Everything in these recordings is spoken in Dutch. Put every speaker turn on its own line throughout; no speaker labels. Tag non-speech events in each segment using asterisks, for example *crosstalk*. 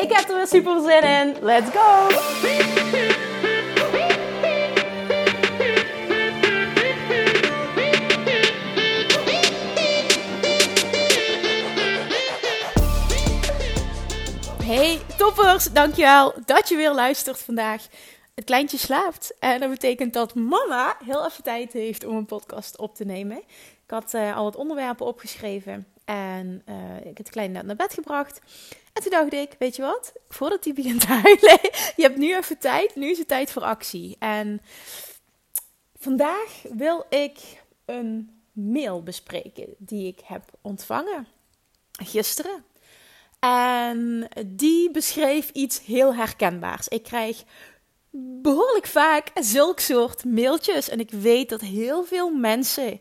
Ik heb er weer super zin in. Let's go! Hey toppers, dankjewel dat je weer luistert vandaag. Het kleintje slaapt en dat betekent dat mama heel even tijd heeft om een podcast op te nemen. Ik had uh, al wat onderwerpen opgeschreven en uh, ik heb het klein net naar bed gebracht. En toen dacht ik, weet je wat? Voordat hij begint te *laughs* huilen, je hebt nu even tijd. Nu is het tijd voor actie. En vandaag wil ik een mail bespreken die ik heb ontvangen gisteren. En die beschreef iets heel herkenbaars. Ik krijg behoorlijk vaak zulk soort mailtjes. En ik weet dat heel veel mensen,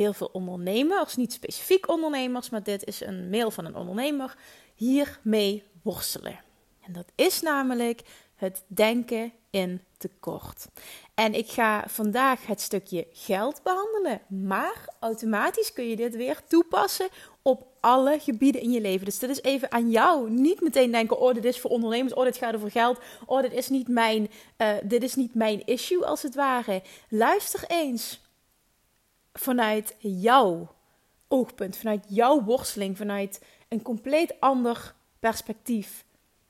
heel veel ondernemers, niet specifiek ondernemers, maar dit is een mail van een ondernemer, hiermee worstelen. En dat is namelijk het denken in tekort. En ik ga vandaag het stukje geld behandelen, maar automatisch kun je dit weer toepassen op alle gebieden in je leven. Dus dit is even aan jou. Niet meteen denken: oh, dit is voor ondernemers, oh, dit gaat over geld, oh, dit is niet mijn, uh, dit is niet mijn issue als het ware. Luister eens vanuit jouw oogpunt, vanuit jouw worsteling, vanuit een compleet ander perspectief.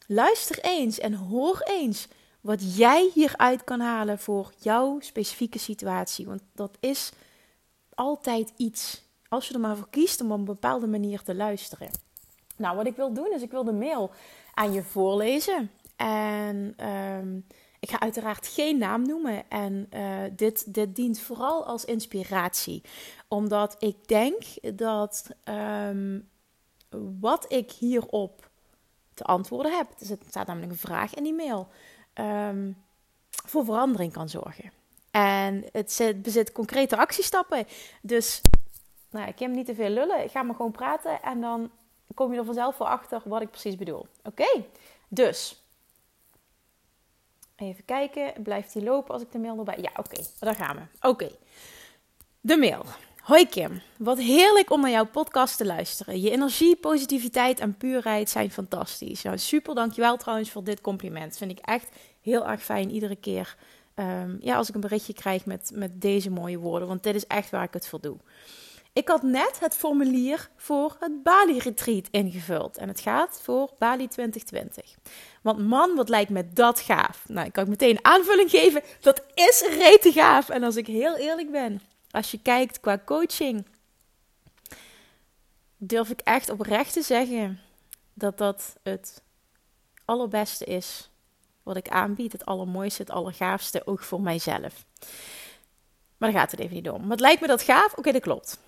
Luister eens en hoor eens wat jij hieruit kan halen voor jouw specifieke situatie. Want dat is altijd iets. Als je er maar voor kiest om op een bepaalde manier te luisteren. Nou, wat ik wil doen is, ik wil de mail aan je voorlezen. En um, ik ga uiteraard geen naam noemen. En uh, dit, dit dient vooral als inspiratie. Omdat ik denk dat um, wat ik hierop te antwoorden heb, dus het staat namelijk een vraag in die mail, um, voor verandering kan zorgen. En het zit, bezit concrete actiestappen. Dus nou, ik heb niet te veel lullen. Ik ga maar gewoon praten en dan kom je er vanzelf voor achter wat ik precies bedoel. Oké, dus even kijken. Blijft die lopen als ik de mail erbij? Ja, oké, okay. daar gaan we. Oké, de mail. Hoi Kim, wat heerlijk om naar jouw podcast te luisteren. Je energie, positiviteit en puurheid zijn fantastisch. Nou, super, dankjewel trouwens voor dit compliment. Vind ik echt heel erg fijn iedere keer um, ja, als ik een berichtje krijg met, met deze mooie woorden. Want dit is echt waar ik het voor doe. Ik had net het formulier voor het Bali-retreat ingevuld. En het gaat voor Bali 2020. Want man, wat lijkt me dat gaaf. Nou, ik kan meteen een aanvulling geven. Dat is rete gaaf. En als ik heel eerlijk ben, als je kijkt qua coaching, durf ik echt oprecht te zeggen dat dat het allerbeste is wat ik aanbied. Het allermooiste, het allergaafste, ook voor mijzelf. Maar daar gaat het even niet om. Het lijkt me dat gaaf? Oké, dat klopt.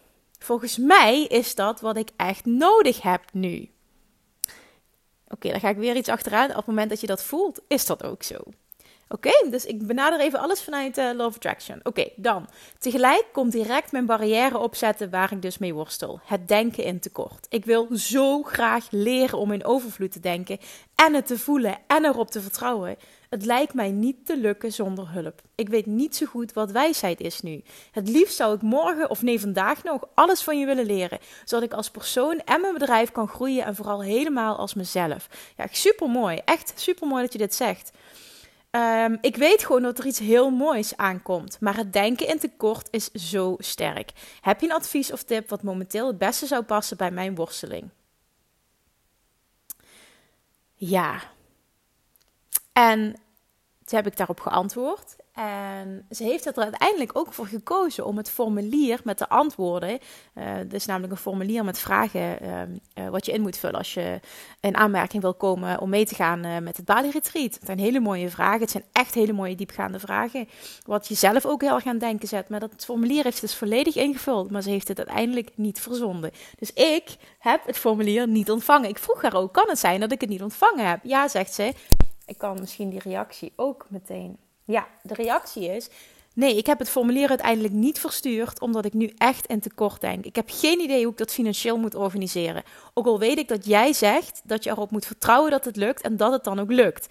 Volgens mij is dat wat ik echt nodig heb nu. Oké, dan ga ik weer iets achteraan. Op het moment dat je dat voelt, is dat ook zo. Oké, dus ik benader even alles vanuit uh, Love Attraction. Oké, dan. Tegelijk komt direct mijn barrière opzetten waar ik dus mee worstel. Het denken in tekort. Ik wil zo graag leren om in overvloed te denken en het te voelen en erop te vertrouwen. Het lijkt mij niet te lukken zonder hulp. Ik weet niet zo goed wat wijsheid is nu. Het liefst zou ik morgen of nee vandaag nog alles van je willen leren, zodat ik als persoon en mijn bedrijf kan groeien en vooral helemaal als mezelf. Ja, super mooi. Echt super mooi dat je dit zegt. Um, ik weet gewoon dat er iets heel moois aankomt. Maar het denken in tekort is zo sterk. Heb je een advies of tip wat momenteel het beste zou passen bij mijn worsteling? Ja. En heb ik daarop geantwoord. En ze heeft er uiteindelijk ook voor gekozen om het formulier met de antwoorden. Uh, dus namelijk een formulier met vragen uh, wat je in moet vullen als je in aanmerking wil komen om mee te gaan uh, met het Bali Retreat. Het zijn hele mooie vragen. Het zijn echt hele mooie diepgaande vragen. Wat je zelf ook heel erg aan denken zet. Maar dat formulier heeft ze dus volledig ingevuld. Maar ze heeft het uiteindelijk niet verzonden. Dus ik heb het formulier niet ontvangen. Ik vroeg haar ook, kan het zijn dat ik het niet ontvangen heb? Ja, zegt ze. Ik kan misschien die reactie ook meteen ja, de reactie is: nee, ik heb het formulier uiteindelijk niet verstuurd omdat ik nu echt in tekort denk. Ik heb geen idee hoe ik dat financieel moet organiseren. Ook al weet ik dat jij zegt dat je erop moet vertrouwen dat het lukt en dat het dan ook lukt.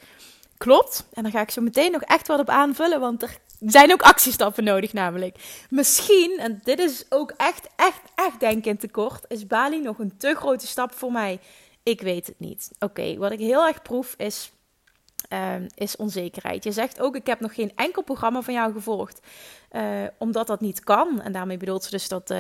Klopt. En dan ga ik zo meteen nog echt wat op aanvullen, want er zijn ook actiestappen nodig namelijk. Misschien, en dit is ook echt, echt, echt denken in tekort, is Bali nog een te grote stap voor mij. Ik weet het niet. Oké, wat ik heel erg proef is Ehm, is onzekerheid. Je zegt ook, ik heb nog geen enkel programma van jou gevolgd, uh, omdat dat niet kan. En daarmee bedoelt ze dus dat uh,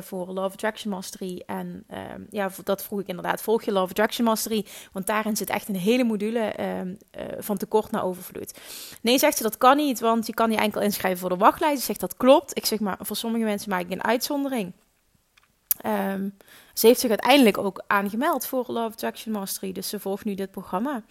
voor Love Attraction Mastery en ehm, ja, dat vroeg ik inderdaad, volg je Love Attraction Mastery, want daarin zit echt een hele module ehm, van tekort naar overvloed. Nee, zegt ze, dat kan niet, want je kan je enkel inschrijven voor de wachtlijst. Ze zegt, dat klopt. Ik zeg maar, voor sommige mensen maak ik een uitzondering. Ze heeft zich uiteindelijk ook aangemeld voor Love Attraction Mastery. Dus ze volgt nu dit programma.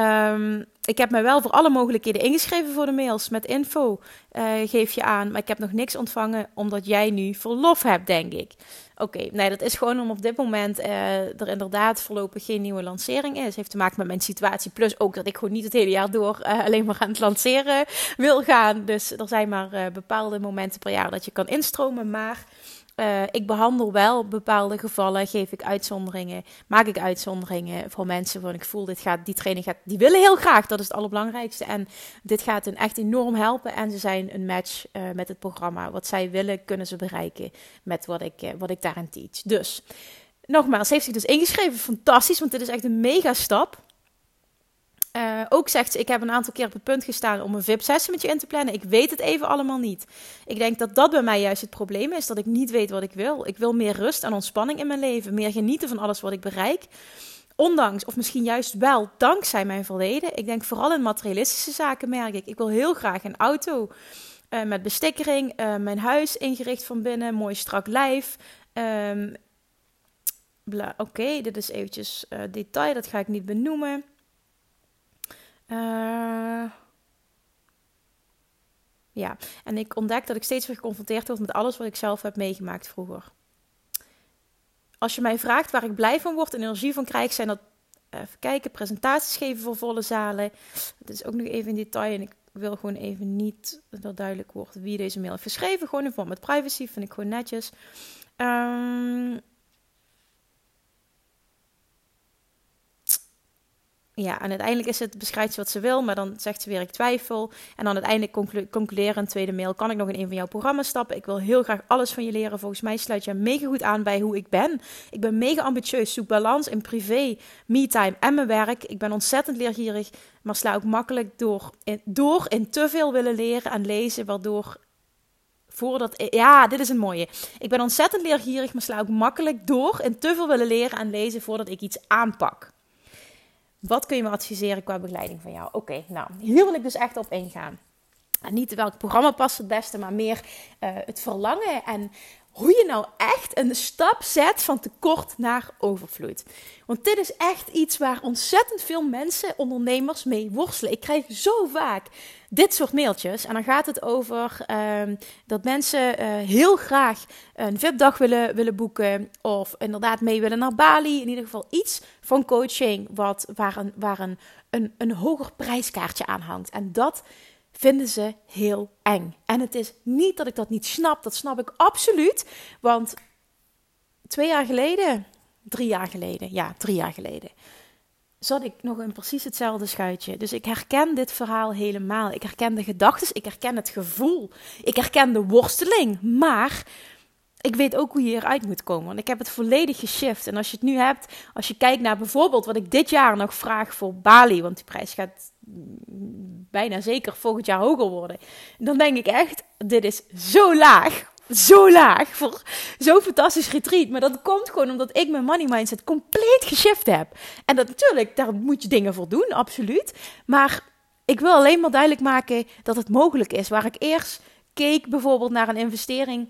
Um, ik heb me wel voor alle mogelijkheden ingeschreven voor de mails met info. Uh, geef je aan. Maar ik heb nog niks ontvangen omdat jij nu verlof hebt, denk ik. Oké, nee, dat is gewoon om op dit moment uh, er inderdaad voorlopig geen nieuwe lancering is. Heeft te maken met mijn situatie. Plus ook dat ik gewoon niet het hele jaar door uh, alleen maar aan het lanceren wil gaan. Dus er zijn maar bepaalde momenten per jaar dat je kan instromen. Maar uh, ik behandel wel bepaalde gevallen, geef ik uitzonderingen, maak ik uitzonderingen voor mensen waarvan ik voel, dit gaat, die training gaat, die willen heel graag, dat is het allerbelangrijkste. En dit gaat hen echt enorm helpen en ze zijn een match uh, met het programma. Wat zij willen, kunnen ze bereiken met wat ik, uh, wat ik daarin teach. Dus, nogmaals, heeft zich dus ingeschreven, fantastisch, want dit is echt een mega stap. Uh, ook zegt ze, ik heb een aantal keer op het punt gestaan om een VIP-sessie met je in te plannen. Ik weet het even allemaal niet. Ik denk dat dat bij mij juist het probleem is, dat ik niet weet wat ik wil. Ik wil meer rust en ontspanning in mijn leven, meer genieten van alles wat ik bereik. Ondanks, of misschien juist wel dankzij mijn verleden. Ik denk vooral in materialistische zaken merk ik. Ik wil heel graag een auto uh, met bestikkering, uh, mijn huis ingericht van binnen, mooi strak lijf. Um, Oké, dit is eventjes detail, dat ga ik niet benoemen. Uh, ja, en ik ontdek dat ik steeds weer geconfronteerd word met alles wat ik zelf heb meegemaakt vroeger. Als je mij vraagt waar ik blij van word en energie van krijg, zijn dat even kijken, presentaties geven voor volle zalen. Dat is ook nog even in detail en ik wil gewoon even niet dat duidelijk wordt wie deze mail heeft geschreven. Gewoon in vorm met privacy, vind ik gewoon netjes. Um, ja, en uiteindelijk is het, beschrijft ze wat ze wil, maar dan zegt ze weer ik twijfel. En dan uiteindelijk conclu concluderen een tweede mail. Kan ik nog in een van jouw programma's stappen? Ik wil heel graag alles van je leren. Volgens mij sluit je mega goed aan bij hoe ik ben. Ik ben mega ambitieus, zoek balans in privé, me-time en mijn werk. Ik ben ontzettend leergierig, maar sla ook makkelijk door in, door in te veel willen leren en lezen, waardoor voordat. Ja, dit is een mooie. Ik ben ontzettend leergierig, maar sla ook makkelijk door in te veel willen leren en lezen voordat ik iets aanpak. Wat kun je me adviseren qua begeleiding van jou? Oké, nou, hier wil ik dus echt op ingaan. En niet welk programma past het beste, maar meer uh, het verlangen en hoe je nou echt een stap zet van tekort naar overvloed. Want dit is echt iets waar ontzettend veel mensen, ondernemers mee worstelen. Ik krijg zo vaak dit soort mailtjes. En dan gaat het over uh, dat mensen uh, heel graag een VIP-dag willen, willen boeken. Of inderdaad mee willen naar Bali. In ieder geval iets van coaching wat, waar, een, een, een, een hoger prijskaartje aan hangt. En dat vinden ze heel eng. En het is niet dat ik dat niet snap, dat snap ik absoluut. Want twee jaar geleden, drie jaar geleden, ja, drie jaar geleden, zat ik nog in precies hetzelfde schuitje. Dus ik herken dit verhaal helemaal. Ik herken de gedachten, ik herken het gevoel, ik herken de worsteling. Maar ik weet ook hoe je eruit moet komen. Want ik heb het volledig geshift. En als je het nu hebt, als je kijkt naar bijvoorbeeld wat ik dit jaar nog vraag voor Bali, want die prijs gaat bijna zeker volgend jaar hoger worden. Dan denk ik echt, dit is zo laag. Zo laag voor zo'n fantastisch retreat. Maar dat komt gewoon omdat ik mijn money mindset compleet geshift heb. En dat natuurlijk, daar moet je dingen voor doen, absoluut. Maar Ik wil alleen maar duidelijk maken dat het mogelijk is. Waar ik eerst keek bijvoorbeeld naar een investering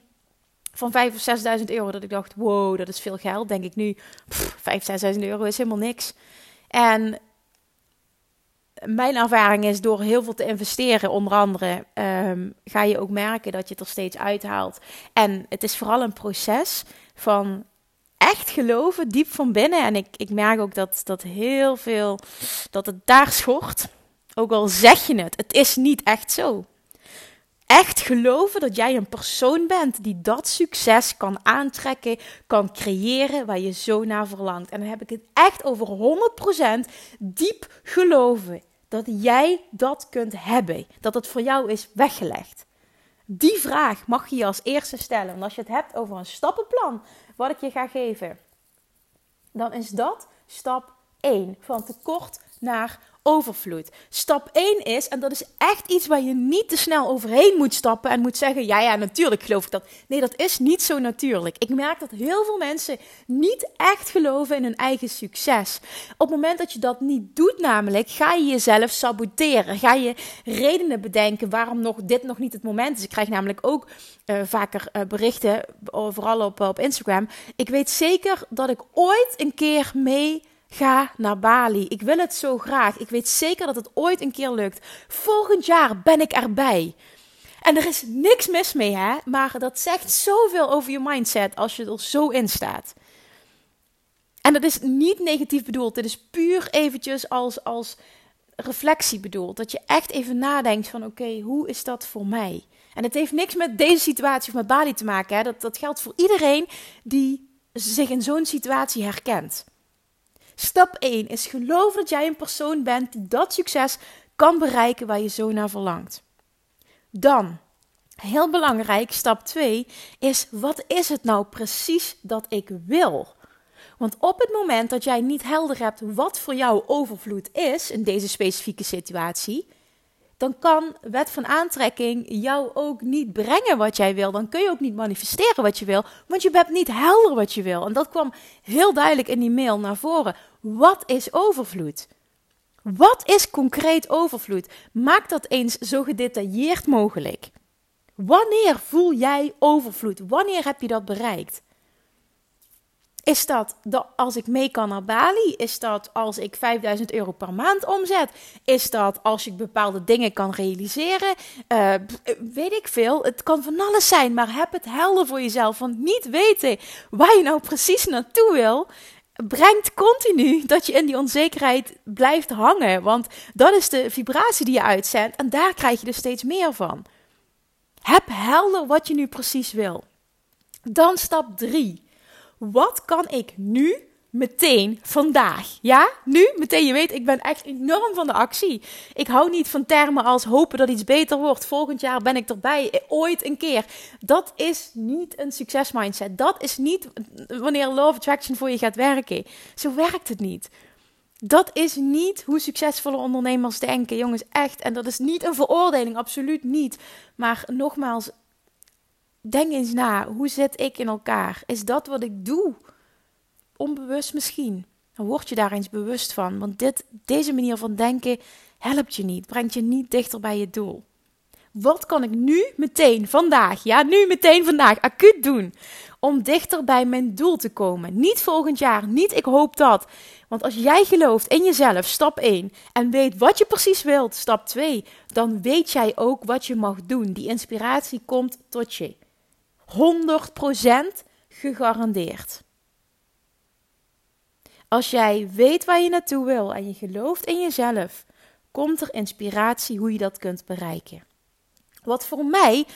van 5.000 of 6.000 euro. Dat ik dacht, wow, dat is veel geld. Denk ik nu, 5.000, 6.000 euro is helemaal niks. En mijn ervaring is door heel veel te investeren, onder andere, um, ga je ook merken dat je het er steeds uithaalt. En het is vooral een proces van echt geloven, diep van binnen. En ik, ik merk ook dat, dat heel veel, dat het daar schort. Ook al zeg je het, het is niet echt zo. Echt geloven dat jij een persoon bent die dat succes kan aantrekken, kan creëren waar je zo naar verlangt. En dan heb ik het echt over 100% diep geloven dat jij dat kunt hebben. Dat het voor jou is weggelegd. Die vraag mag je je als eerste stellen. En als je het hebt over een stappenplan, wat ik je ga geven, dan is dat stap 1. Van tekort naar overvloed. Stap 1 is, en dat is echt iets waar je niet te snel overheen moet stappen en moet zeggen: ja, ja, natuurlijk geloof ik dat. Nee, dat is niet zo natuurlijk. Ik merk dat heel veel mensen niet echt geloven in hun eigen succes. Op het moment dat je dat niet doet, namelijk, ga je jezelf saboteren. Ga je redenen bedenken waarom nog dit nog niet het moment is. Ik krijg namelijk ook uh, vaker uh, berichten, vooral op, op Instagram. Ik weet zeker dat ik ooit een keer mee Ga naar Bali. Ik wil het zo graag. Ik weet zeker dat het ooit een keer lukt. Volgend jaar ben ik erbij. En er is niks mis mee, hè? Maar dat zegt zoveel over je mindset als je er zo in staat. En dat is niet negatief bedoeld. Dit is puur eventjes als, als reflectie bedoeld. Dat je echt even nadenkt van oké, hoe is dat voor mij? En het heeft niks met deze situatie of met Bali te maken. Hè? Dat, dat geldt voor iedereen die zich in zo'n situatie herkent. Stap 1 is geloven dat jij een persoon bent die dat succes kan bereiken waar je zo naar verlangt. Dan, heel belangrijk, stap 2 is wat is het nou precies dat ik wil? Want op het moment dat jij niet helder hebt wat voor jou overvloed is in deze specifieke situatie, dan kan wet van aantrekking jou ook niet brengen wat jij wil. Dan kun je ook niet manifesteren wat je wil, want je bent niet helder wat je wil. En dat kwam heel duidelijk in die mail naar voren. Wat is overvloed? Wat is concreet overvloed? Maak dat eens zo gedetailleerd mogelijk. Wanneer voel jij overvloed? Wanneer heb je dat bereikt? Is dat als ik mee kan naar Bali? Is dat als ik 5000 euro per maand omzet? Is dat als ik bepaalde dingen kan realiseren? Uh, weet ik veel. Het kan van alles zijn, maar heb het helder voor jezelf. Want niet weten waar je nou precies naartoe wil, brengt continu dat je in die onzekerheid blijft hangen. Want dat is de vibratie die je uitzendt en daar krijg je er steeds meer van. Heb helder wat je nu precies wil. Dan stap 3. Wat kan ik nu meteen vandaag? Ja, nu meteen. Je weet, ik ben echt enorm van de actie. Ik hou niet van termen als hopen dat iets beter wordt. Volgend jaar ben ik erbij. Ooit een keer. Dat is niet een succesmindset. Dat is niet wanneer of Attraction voor je gaat werken. Zo werkt het niet. Dat is niet hoe succesvolle ondernemers denken, jongens, echt. En dat is niet een veroordeling, absoluut niet. Maar nogmaals, denk eens na, hoe zit ik in elkaar? Is dat wat ik doe? Onbewust misschien. Dan word je daar eens bewust van. Want dit, deze manier van denken helpt je niet, brengt je niet dichter bij je doel. Wat kan ik nu meteen, vandaag, ja, nu meteen vandaag, acuut doen om dichter bij mijn doel te komen? Niet volgend jaar, niet ik hoop dat. Want als jij gelooft in jezelf, stap 1, en weet wat je precies wilt, stap 2, dan weet jij ook wat je mag doen. Die inspiratie komt tot je. 100% gegarandeerd. Als jij weet waar je naartoe wil en je gelooft in jezelf, komt er inspiratie hoe je dat kunt bereiken. Wat voor mij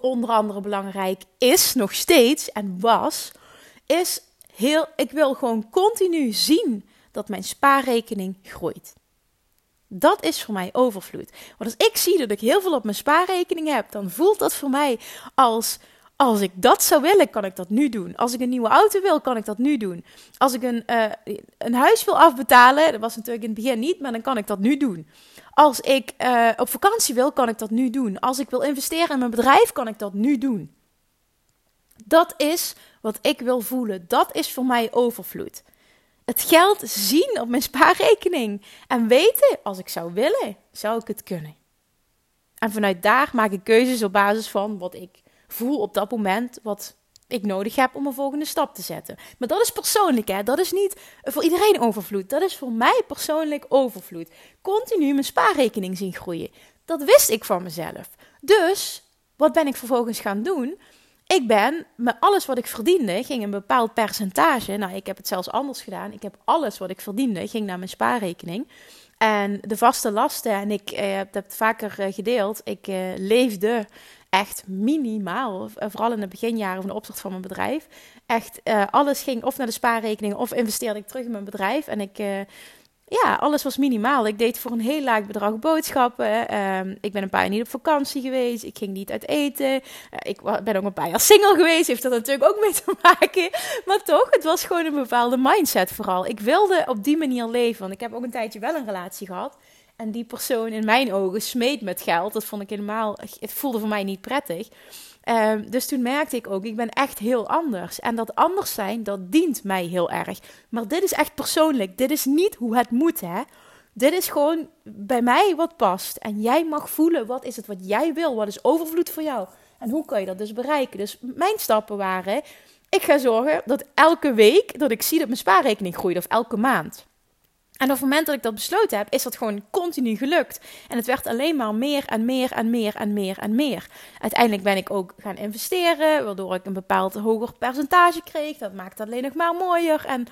onder andere belangrijk is, nog steeds en was, is heel, ik wil gewoon continu zien dat mijn spaarrekening groeit. Dat is voor mij overvloed. Want als ik zie dat ik heel veel op mijn spaarrekening heb, dan voelt dat voor mij als als ik dat zou willen, kan ik dat nu doen. Als ik een nieuwe auto wil, kan ik dat nu doen. Als ik een, uh, een huis wil afbetalen, dat was natuurlijk in het begin niet, maar dan kan ik dat nu doen. Als ik uh, op vakantie wil, kan ik dat nu doen. Als ik wil investeren in mijn bedrijf, kan ik dat nu doen. Dat is wat ik wil voelen. Dat is voor mij overvloed. het geld zien op mijn spaarrekening. En weten, als ik zou willen, zou ik het kunnen. En vanuit daar maak ik keuzes op basis van wat ik voel op dat moment, wat ik nodig heb om een volgende stap te zetten. Maar dat is persoonlijk, hè? Dat is niet voor iedereen overvloed. Dat is voor mij persoonlijk overvloed. Continu mijn spaarrekening zien groeien. Dat wist ik van mezelf. Dus, wat ben ik vervolgens gaan doen? Ik ben met alles wat ik verdiende, ging een bepaald percentage. Nou, ik heb het zelfs anders gedaan. Ik heb alles wat ik verdiende, ging naar mijn spaarrekening. En de vaste lasten, en ik eh, heb het vaker eh, gedeeld, ik eh, leefde echt minimaal, eh, vooral in de beginjaren van de opstart van mijn bedrijf. Echt, uh, alles ging of naar de spaarrekening of investeerde ik terug in mijn bedrijf. En ik, uh, ja, alles was minimaal. Ik deed voor een heel laag bedrag boodschappen. Uh, ik ben een paar jaar niet op vakantie geweest. Ik ging niet uit eten. ik ben ook een paar jaar single geweest. Heeft er natuurlijk ook *laughs* mee te maken. Maar toch, het was gewoon een bepaalde mindset vooral. Ik wilde op die manier leven. Want ik heb ook een tijdje wel een relatie gehad. En die persoon in mijn ogen smeet met geld. Dat vond ik helemaal, het voelde voor mij niet prettig. Um, dus toen merkte ik ook, ik ben echt heel anders. En dat anders zijn, dat dient mij heel erg. Maar dit is echt persoonlijk. Dit is niet hoe het moet, hè. Dit is gewoon bij mij wat past. En jij mag voelen, wat is het wat jij wil? Wat is overvloed voor jou? En hoe kan je dat dus bereiken? Dus mijn stappen waren, ik ga zorgen dat elke week, dat ik zie dat mijn spaarrekening groeit. Of elke maand. En op het moment dat ik dat besloten heb, is dat gewoon continu gelukt. En het werd alleen maar meer en meer en meer en meer en meer. Uiteindelijk ben ik ook gaan investeren, waardoor ik een bepaald hoger percentage kreeg. Dat maakt het alleen nog maar mooier. En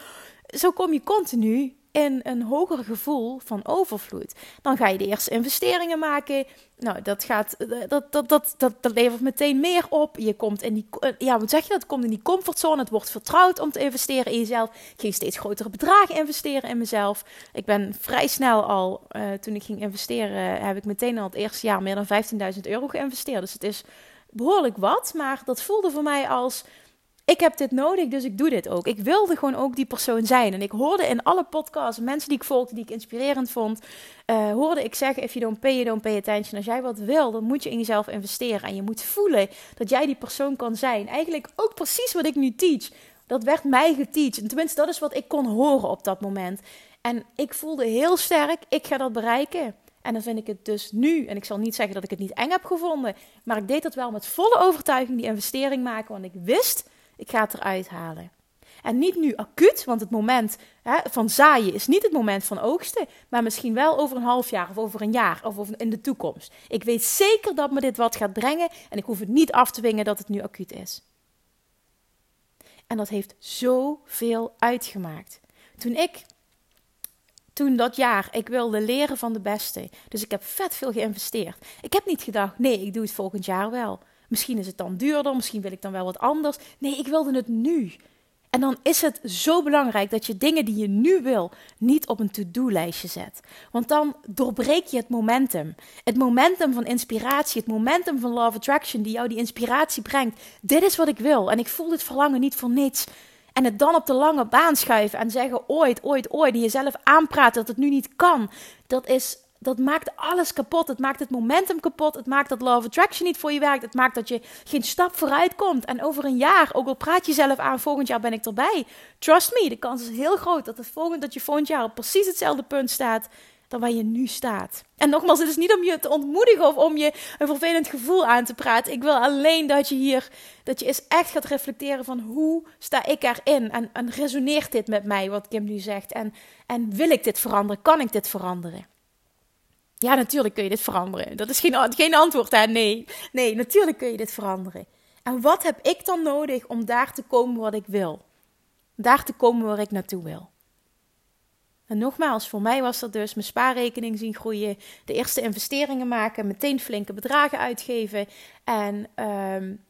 zo kom je continu in een hoger gevoel van overvloed. Dan ga je de eerste investeringen maken. Nou, dat, gaat, dat, dat, dat, dat, dat levert meteen meer op. Je komt in die, ja, wat zeg je dat? komt in die comfortzone. Het wordt vertrouwd om te investeren in jezelf. Ik ging steeds grotere bedragen investeren in mezelf. Ik ben vrij snel al, uh, toen ik ging investeren, heb ik meteen al het eerste jaar meer dan 15.000 euro geïnvesteerd. Dus het is behoorlijk wat, maar dat voelde voor mij als ik heb dit nodig, dus ik doe dit ook. Ik wilde gewoon ook die persoon zijn. En ik hoorde in alle podcasts, mensen die ik volgde, die ik inspirerend vond, uh, hoorde ik zeggen: If you don't pay, you don't pay attention. Als jij wat wil, dan moet je in jezelf investeren. En je moet voelen dat jij die persoon kan zijn. Eigenlijk ook precies wat ik nu teach. Dat werd mij geteacht. En tenminste, dat is wat ik kon horen op dat moment. En ik voelde heel sterk: ik ga dat bereiken. En dan vind ik het dus nu, en ik zal niet zeggen dat ik het niet eng heb gevonden, maar ik deed dat wel met volle overtuiging, die investering maken, want ik wist ik ga het eruit halen. En niet nu acuut, want het moment hè, van zaaien is niet het moment van oogsten, maar misschien wel over een half jaar of over een jaar of in de toekomst. Ik weet zeker dat me dit wat gaat brengen en ik hoef het niet af te dwingen dat het nu acuut is. En dat heeft zoveel uitgemaakt. Toen ik, toen dat jaar, ik wilde leren van de beste. Dus ik heb vet veel geïnvesteerd. Ik heb niet gedacht, nee, ik doe het volgend jaar wel. Misschien is het dan duurder, misschien wil ik dan wel wat anders. Nee, ik wilde het nu. En dan is het zo belangrijk dat je dingen die je nu wil niet op een to-do-lijstje zet. Want dan doorbreek je het momentum. Het momentum van inspiratie, het momentum van Love Attraction die jou die inspiratie brengt. Dit is wat ik wil en ik voel dit verlangen niet voor niets. En het dan op de lange baan schuiven en zeggen ooit, ooit, ooit. En jezelf aanpraten dat het nu niet kan. Dat is dat maakt alles kapot. Het maakt het momentum kapot. Het maakt dat Love Attraction niet voor je werkt. Het maakt dat je geen stap vooruit komt. En over een jaar, ook al praat je zelf aan, volgend jaar ben ik erbij. Trust me, de kans is heel groot dat, het volgend, dat je volgend jaar op precies hetzelfde punt staat dan waar je nu staat. En nogmaals, het is niet om je te ontmoedigen of om je een vervelend gevoel aan te praten. Ik wil alleen dat je hier, dat je eens echt gaat reflecteren van hoe sta ik erin? En, en resoneert dit met mij, wat Kim nu zegt? En, en wil ik dit veranderen? Kan ik dit veranderen? Ja, natuurlijk kun je dit veranderen. Dat is geen, geen antwoord, hè? Nee. Nee, natuurlijk kun je dit veranderen. En wat heb ik dan nodig om daar te komen wat ik wil? Daar te komen waar ik naartoe wil. En nogmaals, voor mij was dat dus mijn spaarrekening zien groeien, de eerste investeringen maken, meteen flinke bedragen uitgeven en um,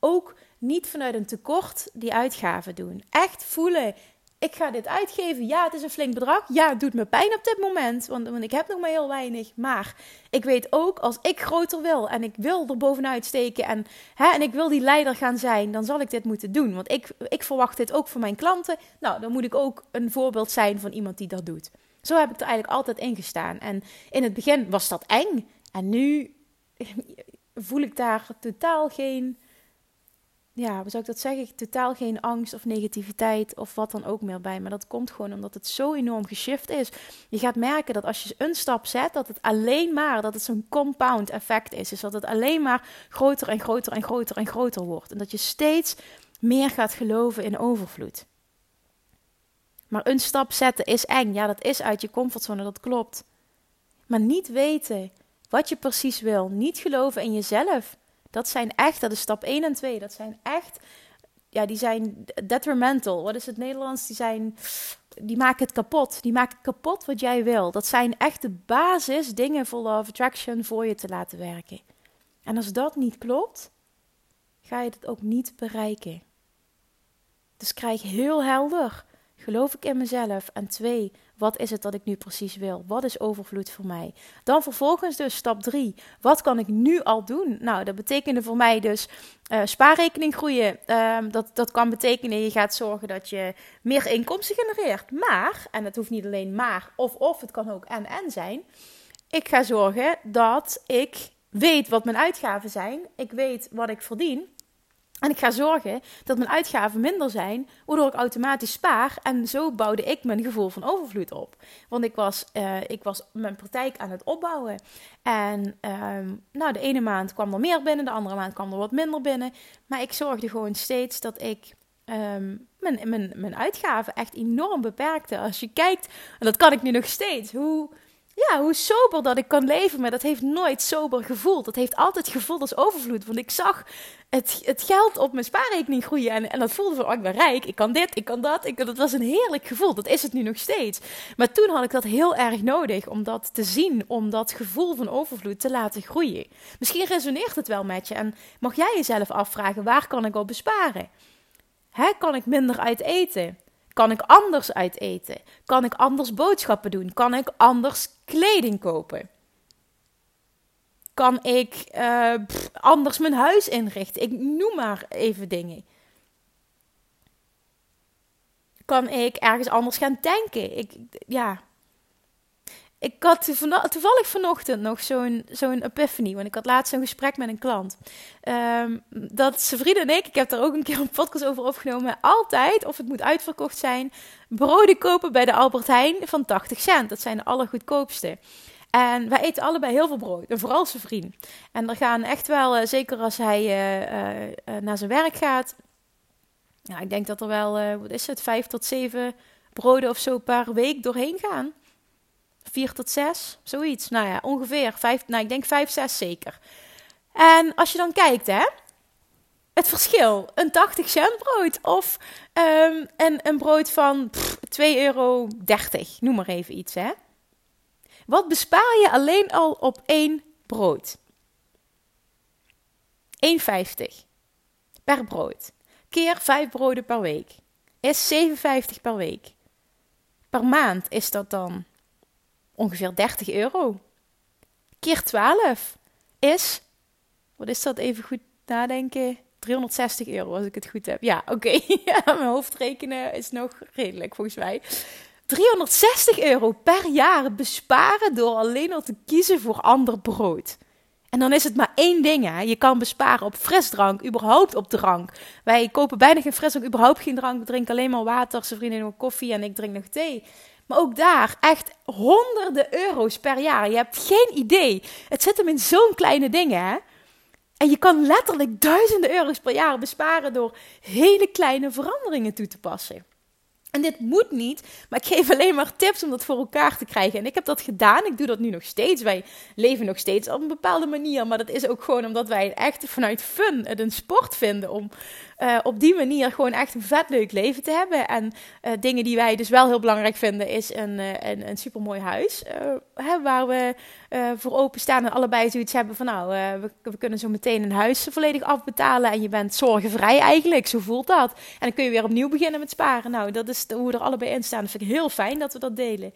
ook niet vanuit een tekort die uitgaven doen. Echt voelen, ik ga dit uitgeven. Ja, het is een flink bedrag. Ja, het doet me pijn op dit moment, want, want ik heb nog maar heel weinig. Maar ik weet ook, als ik groter wil en ik wil er bovenuit steken en, hè, en ik wil die leider gaan zijn, dan zal ik dit moeten doen. Want ik, ik verwacht dit ook van mijn klanten. Nou, dan moet ik ook een voorbeeld zijn van iemand die dat doet. Zo heb ik er eigenlijk altijd in gestaan. En in het begin was dat eng. En nu *laughs* voel ik daar totaal geen ja, hoe zou ik dat zeggen? Totaal geen angst of negativiteit of wat dan ook meer bij. Maar dat komt gewoon omdat het zo enorm geshift is. Je gaat merken dat als je een stap zet, dat het alleen maar, dat het zo'n compound effect is. Dus dat het alleen maar groter en groter en groter en groter wordt. En dat je steeds meer gaat geloven in overvloed. Maar een stap zetten is eng. Ja, dat is uit je comfortzone, dat klopt. Maar niet weten wat je precies wil, niet geloven in jezelf dat zijn echt, dat is stap 1 en 2. Dat zijn echt, ja, die zijn detrimental. Wat is het Nederlands? Die zijn, die maken het kapot. Die maken kapot wat jij wil. Dat zijn echt de basis dingen voor Love Attraction voor je te laten werken. En als dat niet klopt, ga je het ook niet bereiken. Dus krijg heel helder. Geloof ik in mezelf? En twee, wat is het dat ik nu precies wil? Wat is overvloed voor mij? Dan vervolgens dus stap 3. Wat kan ik nu al doen? Nou, dat betekende voor mij dus uh, spaarrekening groeien. Ehm, dat, dat kan betekenen je gaat zorgen dat je meer inkomsten genereert. Maar, en het hoeft niet alleen maar of of, het kan ook en en zijn. Ik ga zorgen dat ik weet wat mijn uitgaven zijn. Ik weet wat ik verdien. En ik ga zorgen dat mijn uitgaven minder zijn, waardoor ik automatisch spaar. En zo bouwde ik mijn gevoel van overvloed op. Want ik was, uh, ik was mijn praktijk aan het opbouwen. En uh, nou, de ene maand kwam er meer binnen, de andere maand kwam er wat minder binnen. Maar ik zorgde gewoon steeds dat ik um, mijn, mijn, mijn uitgaven echt enorm beperkte. Als je kijkt, en dat kan ik nu nog steeds, hoe ja, hoe sober dat ik kan leven. Maar dat heeft nooit sober gevoeld. Dat heeft altijd gevoeld als overvloed. Want ik zag het, het geld op mijn spaarrekening groeien. En, en dat voelde van, oh, ik ben rijk. Ik kan dit, ik kan dat. Ik, dat was een heerlijk gevoel. Dat is het nu nog steeds. Maar toen had ik dat heel erg nodig. Om dat te zien. Om dat gevoel van overvloed te laten groeien. Misschien resoneert het wel met je. En mag jij jezelf afvragen, waar kan ik op besparen? Hè, kan ik minder uit eten? Kan ik anders uit eten? Kan ik anders boodschappen doen? Kan ik anders kleding kopen? Kan ik uh, anders mijn huis inrichten? Ik noem maar even dingen. Kan ik ergens anders gaan tanken? Ik, ja, ik had toevallig vanochtend nog zo'n zo'n epiphany. Want ik had laatst een gesprek met een klant. Um, dat zijn vrienden en ik, ik heb daar ook een keer een podcast over opgenomen. Altijd, of het moet uitverkocht zijn, broden kopen bij de Albert Heijn van 80 cent. Dat zijn de allergoedkoopste. En wij eten allebei heel veel brood. En vooral zijn vriend. En er gaan echt wel, uh, zeker als hij uh, uh, naar zijn werk gaat. Ja, ik denk dat er wel, wat is het, vijf tot zeven broden of zo per week doorheen gaan vier tot zes, zoiets. Nou ja, ongeveer vijf, nou ik denk vijf, zes zeker. En als je dan kijkt, hè, het verschil, een 80 cent brood of um, een, een brood van 2,30 euro, noem maar even iets, hè. Wat bespaar je alleen al op één brood? 1,50 per brood. Keer 5 broden per week. Is 57 per week. Per maand is dat dan ongeveer 30 euro. Keer 12 is, wat is dat even goed nadenken? 360 euro als ik het goed heb. Ja, oké. *laughs* mijn hoofdrekenen is nog redelijk volgens mij. 360 euro per jaar besparen door alleen al te kiezen voor ander brood. En dan is het maar één ding. Hè. Je kan besparen op frisdrank, überhaupt op drank. Wij kopen bijna geen frisdrank, überhaupt geen drank. We drinken alleen maar water. Zijn vrienden nog koffie en ik drink nog thee. Maar ook daar echt honderden euro's per jaar. Je hebt geen idee. Het zit hem in zo'n kleine dingen. Hè? En je kan letterlijk duizenden euro's per jaar besparen door hele kleine veranderingen toe te passen. En dit moet niet, maar ik geef alleen maar tips om dat voor elkaar te krijgen. En ik heb dat gedaan, ik doe dat nu nog steeds. Wij leven nog steeds op een bepaalde manier, maar dat is ook gewoon omdat wij echt vanuit fun het een sport vinden om uh, op die manier gewoon echt een vet leuk leven te hebben. En uh, dingen die wij dus wel heel belangrijk vinden, is een, uh, een, een supermooi huis. Hè, waar we voor openstaan en allebei zoiets hebben van nou, we, we, kunnen zo meteen een huis volledig afbetalen. En je bent zorgenvrij eigenlijk, zo voelt dat. En dan kun je weer opnieuw beginnen met sparen. Nou, dat is hoe we er allebei in staan. Dat vind ik heel fijn dat we dat delen.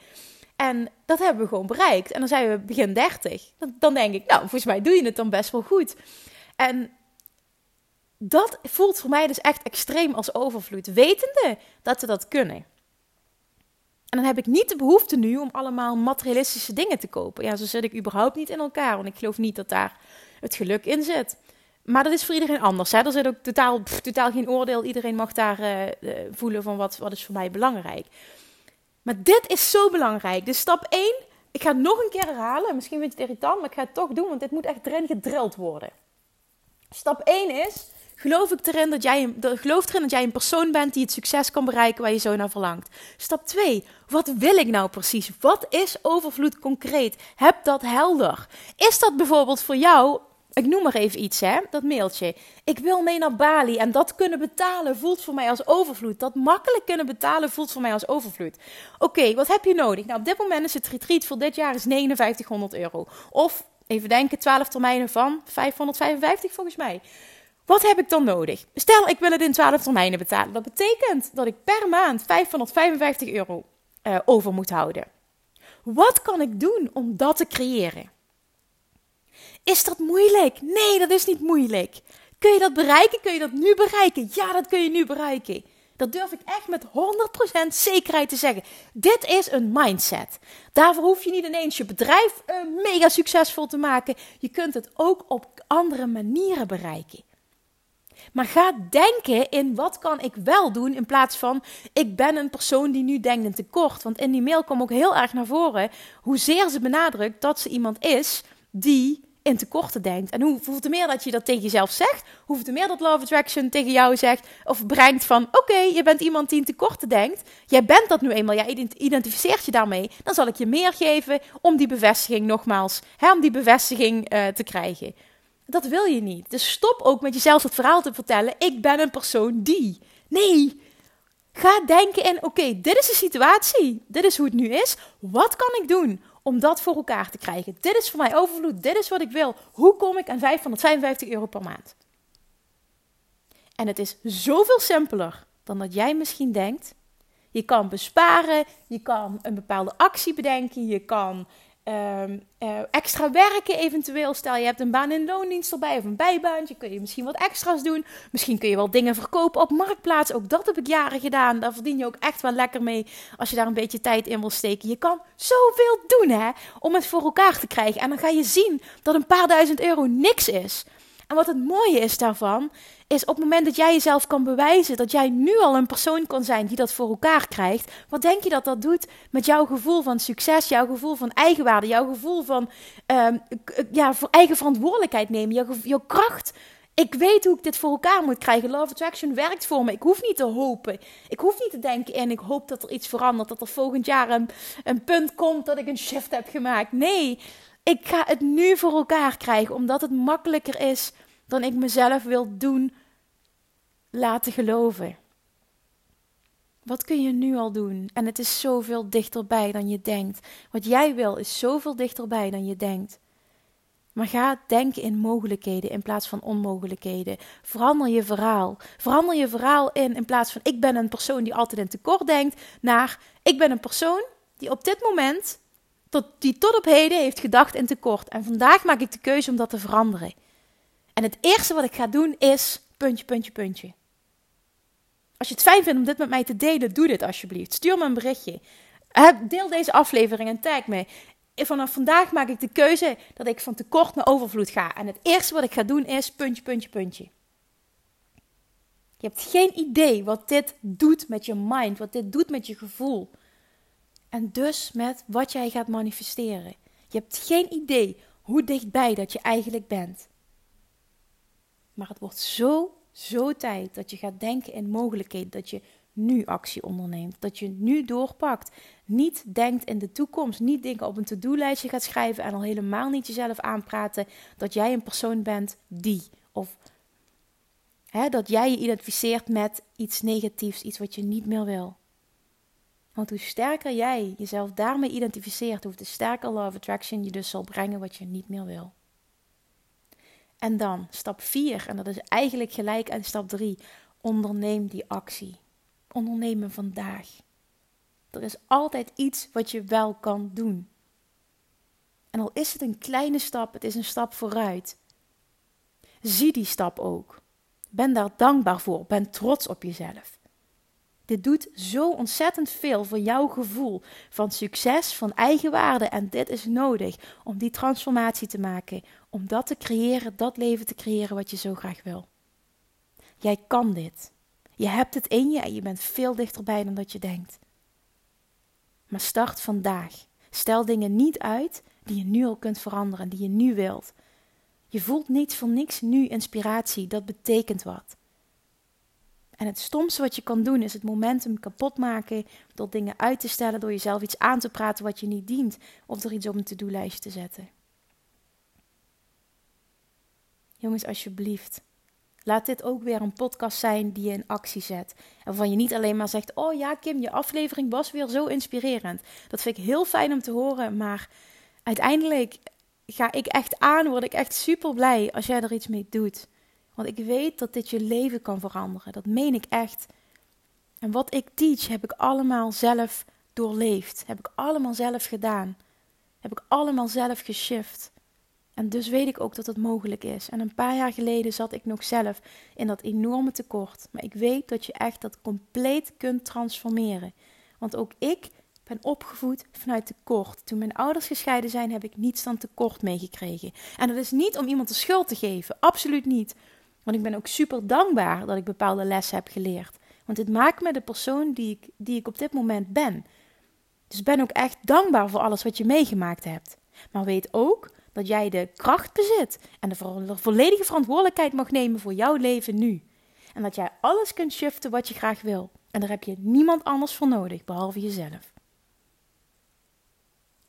En dat hebben we gewoon bereikt. En dan zijn we begin 30. Dan, dan denk ik, nou, volgens mij doe je het dan best wel goed. En dat voelt voor mij dus echt extreem als overvloed, wetende dat we dat kunnen. En dan heb ik niet de behoefte nu om allemaal materialistische dingen te kopen. Ja, zo zit ik überhaupt niet in elkaar, want ik geloof niet dat daar het geluk in zit. maar dat is voor iedereen anders. Hè? Er zit ook totaal, totaal geen oordeel. Iedereen mag daar uh, voelen van wat, wat is voor mij belangrijk. Maar dit is zo belangrijk. Dus stap 1, ik ga het nog een keer herhalen. Misschien vind je het irritant, maar ik ga het toch doen, want dit moet echt erin gedrild worden. Stap 1 is, geloof, ik erin dat jij, geloof erin dat jij een persoon bent die het succes kan bereiken waar je zo naar verlangt. Stap 2, wat wil ik nou precies? Wat is overvloed concreet? Heb dat helder. Is dat bijvoorbeeld voor jou ik noem maar even iets, hè, dat mailtje. Ik wil mee naar Bali en dat kunnen betalen voelt voor mij als overvloed. Dat makkelijk kunnen betalen voelt voor mij als overvloed. Oké, wat heb je nodig? Nou, op dit moment is het retreat voor dit jaar is 5900 euro. Of, even denken, 12 termijnen van 555 volgens mij. Wat heb ik dan nodig? Stel, ik wil het in 12 termijnen betalen. Dat betekent dat ik per maand 555 euro uh, over moet houden. Wat kan ik doen om dat te creëren? Is dat moeilijk? Nee, dat is niet moeilijk. Kun je dat bereiken? Kun je dat nu bereiken? Ja, dat kun je nu bereiken. Dat durf ik echt met 100% zekerheid te zeggen. Dit is een mindset. Daarvoor hoef je niet ineens je bedrijf uh, mega succesvol te maken. Je kunt het ook op andere manieren bereiken. Maar ga denken in wat kan ik wel doen in plaats van ik ben een persoon die nu denkt in tekort. Want in die mail kwam ook heel erg naar voren hoezeer ze benadrukt dat ze iemand is die in tekorten denkt. En hoeveel te meer dat je dat tegen jezelf zegt, hoeveel te meer dat Love Attraction tegen jou zegt of brengt van: oké, je bent iemand die in tekorten denkt. Jij bent dat nu eenmaal, jij identificeert je daarmee. Dan zal ik je meer geven om die bevestiging nogmaals, hè, om die bevestiging uh, te krijgen. Dat wil je niet. Dus stop ook met jezelf het verhaal te vertellen: ik ben een persoon die. Nee. Ga denken in: oké, dit is de situatie. Dit is hoe het nu is. Wat kan ik doen om dat voor elkaar te krijgen. Dit is voor mij overvloed, dit is wat ik wil. Hoe kom ik aan 555 euro per maand? En het is zoveel simpeler dan dat jij misschien denkt. Je kan besparen, je kan een bepaalde actie bedenken, je kan Ehm, eh, extra werken eventueel. Stel je hebt een baan in loondienst erbij of een bijbaantje. Kun je misschien wat extra's doen. Misschien kun je wel dingen verkopen op marktplaats. Ook dat heb ik jaren gedaan. Daar verdien je ook echt wel lekker mee als je daar een beetje tijd in wil steken. Je kan zoveel doen hè, om het voor elkaar te krijgen. En dan ga je zien dat een paar duizend euro niks is. En wat het mooie is daarvan, is op het moment dat jij jezelf kan bewijzen dat jij nu al een persoon kan zijn die dat voor elkaar krijgt, wat denk je dat dat doet met jouw gevoel van succes, jouw gevoel van eigenwaarde, jouw gevoel van uh, ja, voor eigen verantwoordelijkheid nemen, jouw, jouw kracht. Ik weet hoe ik dit voor elkaar moet krijgen. Love Attraction werkt voor me. Ik hoef niet te hopen. Ik hoef niet te denken en ik hoop dat er iets verandert. Dat er volgend jaar een punt komt dat ik een shift heb gemaakt. Nee, ik ga het nu voor elkaar krijgen, omdat het makkelijker is dan ik mezelf wil doen laten geloven. Wat kun je nu al doen? En het is zoveel dichterbij dan je denkt. Wat jij wil is zoveel dichterbij dan je denkt. Maar ga denken in mogelijkheden in plaats van onmogelijkheden. Verander je verhaal. Verander je verhaal in in plaats van ik ben een persoon die altijd in tekort denkt, naar ik ben een persoon die op dit moment tot, die tot op heden heeft gedacht in tekort. En vandaag maak ik de keuze om dat te veranderen. En het eerste wat ik ga doen is puntje, puntje, puntje. Als je het fijn vindt om dit met mij te delen, doe dit alsjeblieft. Stuur me een berichtje. Deel deze aflevering en tag me. Vanaf vandaag maak ik de keuze dat ik van tekort naar overvloed ga. En het eerste wat ik ga doen is puntje, puntje, puntje. Je hebt geen idee wat dit doet met je mind, wat dit doet met je gevoel. En dus met wat jij gaat manifesteren. Je hebt geen idee hoe dichtbij dat je eigenlijk bent. Maar het wordt zo, zo tijd dat je gaat denken in mogelijkheden. Dat je nu actie onderneemt. Dat je nu doorpakt. Niet denkt in de toekomst. Niet dingen op een to-do-lijstje gaat schrijven. En al helemaal niet jezelf aanpraten dat jij een persoon bent die. Of hè, dat jij je identificeert met iets negatiefs. Iets wat je niet meer wil. Want hoe sterker jij jezelf daarmee identificeert, hoe sterker Love Attraction je dus zal brengen wat je niet meer wil. En dan stap 4, en dat is eigenlijk gelijk aan stap 3, onderneem die actie. Onderneem hem vandaag. Er is altijd iets wat je wel kan doen. En al is het een kleine stap, het is een stap vooruit. Zie die stap ook. Ben daar dankbaar voor. Ben trots op jezelf. Dit doet zo ontzettend veel voor jouw gevoel van succes, van eigenwaarde. En dit is nodig om die transformatie te maken, om dat te creëren, dat leven te creëren wat je zo graag wil. Jij kan dit. Je hebt het in je en je bent veel dichterbij dan dat je denkt. Maar start vandaag. Stel dingen niet uit die je nu al kunt veranderen, die je nu wilt. Je voelt niet voor niks nu inspiratie, dat betekent wat. En het stomste wat je kan doen is het momentum kapot maken door dingen uit te stellen, door jezelf iets aan te praten wat je niet dient, of er iets op een to-do-lijstje te zetten. Jongens, alsjeblieft. Laat dit ook weer een podcast zijn die je in actie zet. En waarvan je niet alleen maar zegt: Oh ja, Kim, je aflevering was weer zo inspirerend. Dat vind ik heel fijn om te horen. Maar uiteindelijk ga ik echt aan, word ik echt super blij als jij er iets mee doet. Want ik weet dat dit je leven kan veranderen. Dat meen ik echt. En wat ik teach heb ik allemaal zelf doorleefd. Heb ik allemaal zelf gedaan. Heb ik allemaal zelf geshift. En dus weet ik ook dat het mogelijk is. En een paar jaar geleden zat ik nog zelf in dat enorme tekort. Maar ik weet dat je echt dat compleet kunt transformeren. Want ook ik ben opgevoed vanuit tekort. Toen mijn ouders gescheiden zijn, heb ik niets dan tekort meegekregen. En dat is niet om iemand de schuld te geven, absoluut niet. Want ik ben ook super dankbaar dat ik bepaalde lessen heb geleerd. Want dit maakt me de persoon die ik, die ik op dit moment ben. Dus ben ook echt dankbaar voor alles wat je meegemaakt hebt. Maar weet ook dat jij de kracht bezit en de volledige verantwoordelijkheid mag nemen voor jouw leven nu. En dat jij alles kunt shiften wat je graag wil. En daar heb je niemand anders voor nodig, behalve jezelf.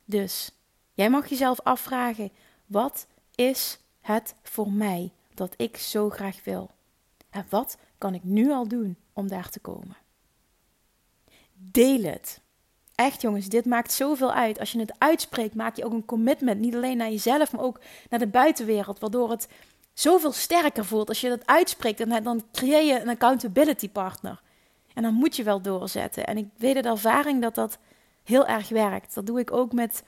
Dus, jij mag jezelf afvragen: wat is het voor mij dat ik zo graag wil? En wat kan ik nu al doen om daar te komen? Deel het. Echt jongens, dit maakt zoveel uit. Als je het uitspreekt, maak je ook een commitment. Niet alleen naar jezelf, maar ook naar de buitenwereld. Waardoor het zoveel sterker voelt. Als je dat uitspreekt, dan, dan creëer je een accountability partner. En dan moet je wel doorzetten. En ik weet uit ervaring dat dat heel erg werkt. Dat doe ik ook met,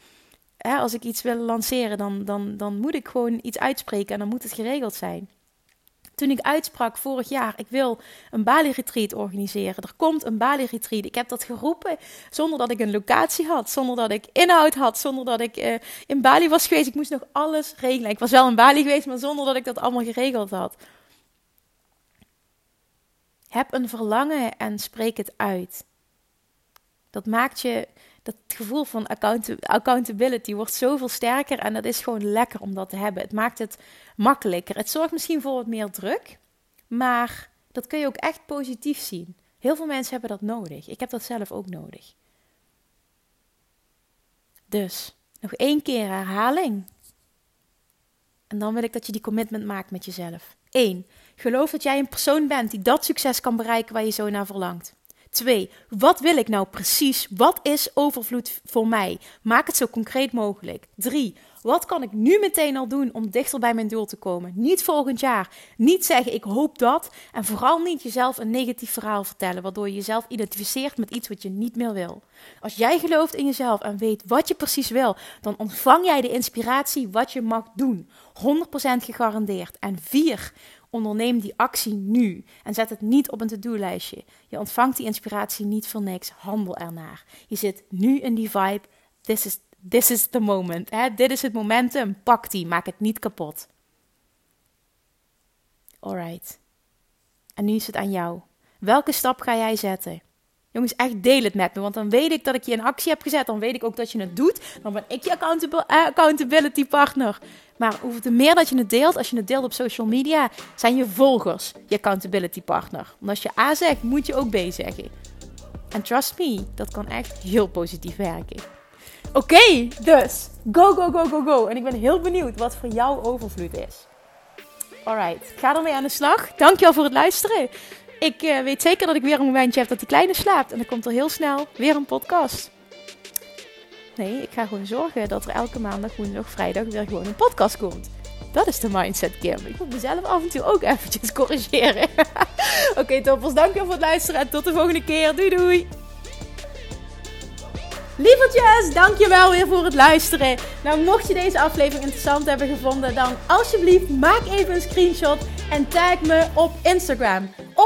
hè, als ik iets wil lanceren, dan, dan, dan moet ik gewoon iets uitspreken en dan moet het geregeld zijn. Toen ik uitsprak vorig jaar, ik wil een Bali-retreat organiseren. Er komt een Bali-retreat. Ik heb dat geroepen zonder dat ik een locatie had, zonder dat ik inhoud had, zonder dat ik uh, in Bali was geweest. Ik moest nog alles regelen. Ik was wel in Bali geweest, maar zonder dat ik dat allemaal geregeld had. Heb een verlangen en spreek het uit. Dat maakt je, dat gevoel van accountability wordt zoveel sterker en dat is gewoon lekker om dat te hebben. Het maakt het makkelijker. Het zorgt misschien voor wat meer druk, maar dat kun je ook echt positief zien. Heel veel mensen hebben dat nodig. Ik heb dat zelf ook nodig. Dus, nog één keer herhaling. En dan wil ik dat je die commitment maakt met jezelf. 1. Geloof dat jij een persoon bent die dat succes kan bereiken waar je zo naar verlangt. Twee, wat wil ik nou precies? Wat is overvloed voor mij? Maak het zo concreet mogelijk. Drie, wat kan ik nu meteen al doen om dichter bij mijn doel te komen? Niet volgend jaar. Niet zeggen ik hoop dat. En vooral niet jezelf een negatief verhaal vertellen, waardoor je jezelf identificeert met iets wat je niet meer wil. Als jij gelooft in jezelf en weet wat je precies wil, dan ontvang jij de inspiratie wat je mag doen. 100% gegarandeerd. En vier, Onderneem die actie nu en zet het niet op een to-do-lijstje. Je ontvangt die inspiratie niet voor niks. Handel ernaar. Je zit nu in die vibe. This is, this is the moment. Dit is het momentum. Pak die. Maak het niet kapot. Alright. En nu is het aan jou. Welke stap ga jij zetten? Jongens, echt deel het met me. Want dan weet ik dat ik je in actie heb gezet. Dan weet ik ook dat je het doet. Dan ben ik je eh, accountability partner. Maar hoeveel meer dat je het deelt, als je het deelt op social media, zijn je volgers je accountability partner. Want als je A zegt, moet je ook B zeggen. En trust me, dat kan echt heel positief werken. Oké, dus go, go, go, go, go. En ik ben heel benieuwd wat voor jou overvloed is. Alright, ga ermee aan de slag. Dankjewel voor het luisteren. Ik uh, weet zeker dat ik weer een momentje heb dat die kleine slaapt. En dan komt er heel snel weer een podcast. Nee, ik ga gewoon zorgen dat er elke maandag, woensdag, vrijdag weer gewoon een podcast komt. Dat is de mindset, Kim. Ik moet mezelf af en toe ook eventjes *laughs* corrigeren. *laughs* Oké, okay, toppers. Dankjewel voor het luisteren en tot de volgende keer. Doei doei! Lievertjes, dankjewel weer voor het luisteren. Nou, mocht je deze aflevering interessant hebben gevonden, dan alsjeblieft maak even een screenshot en tag me op Instagram.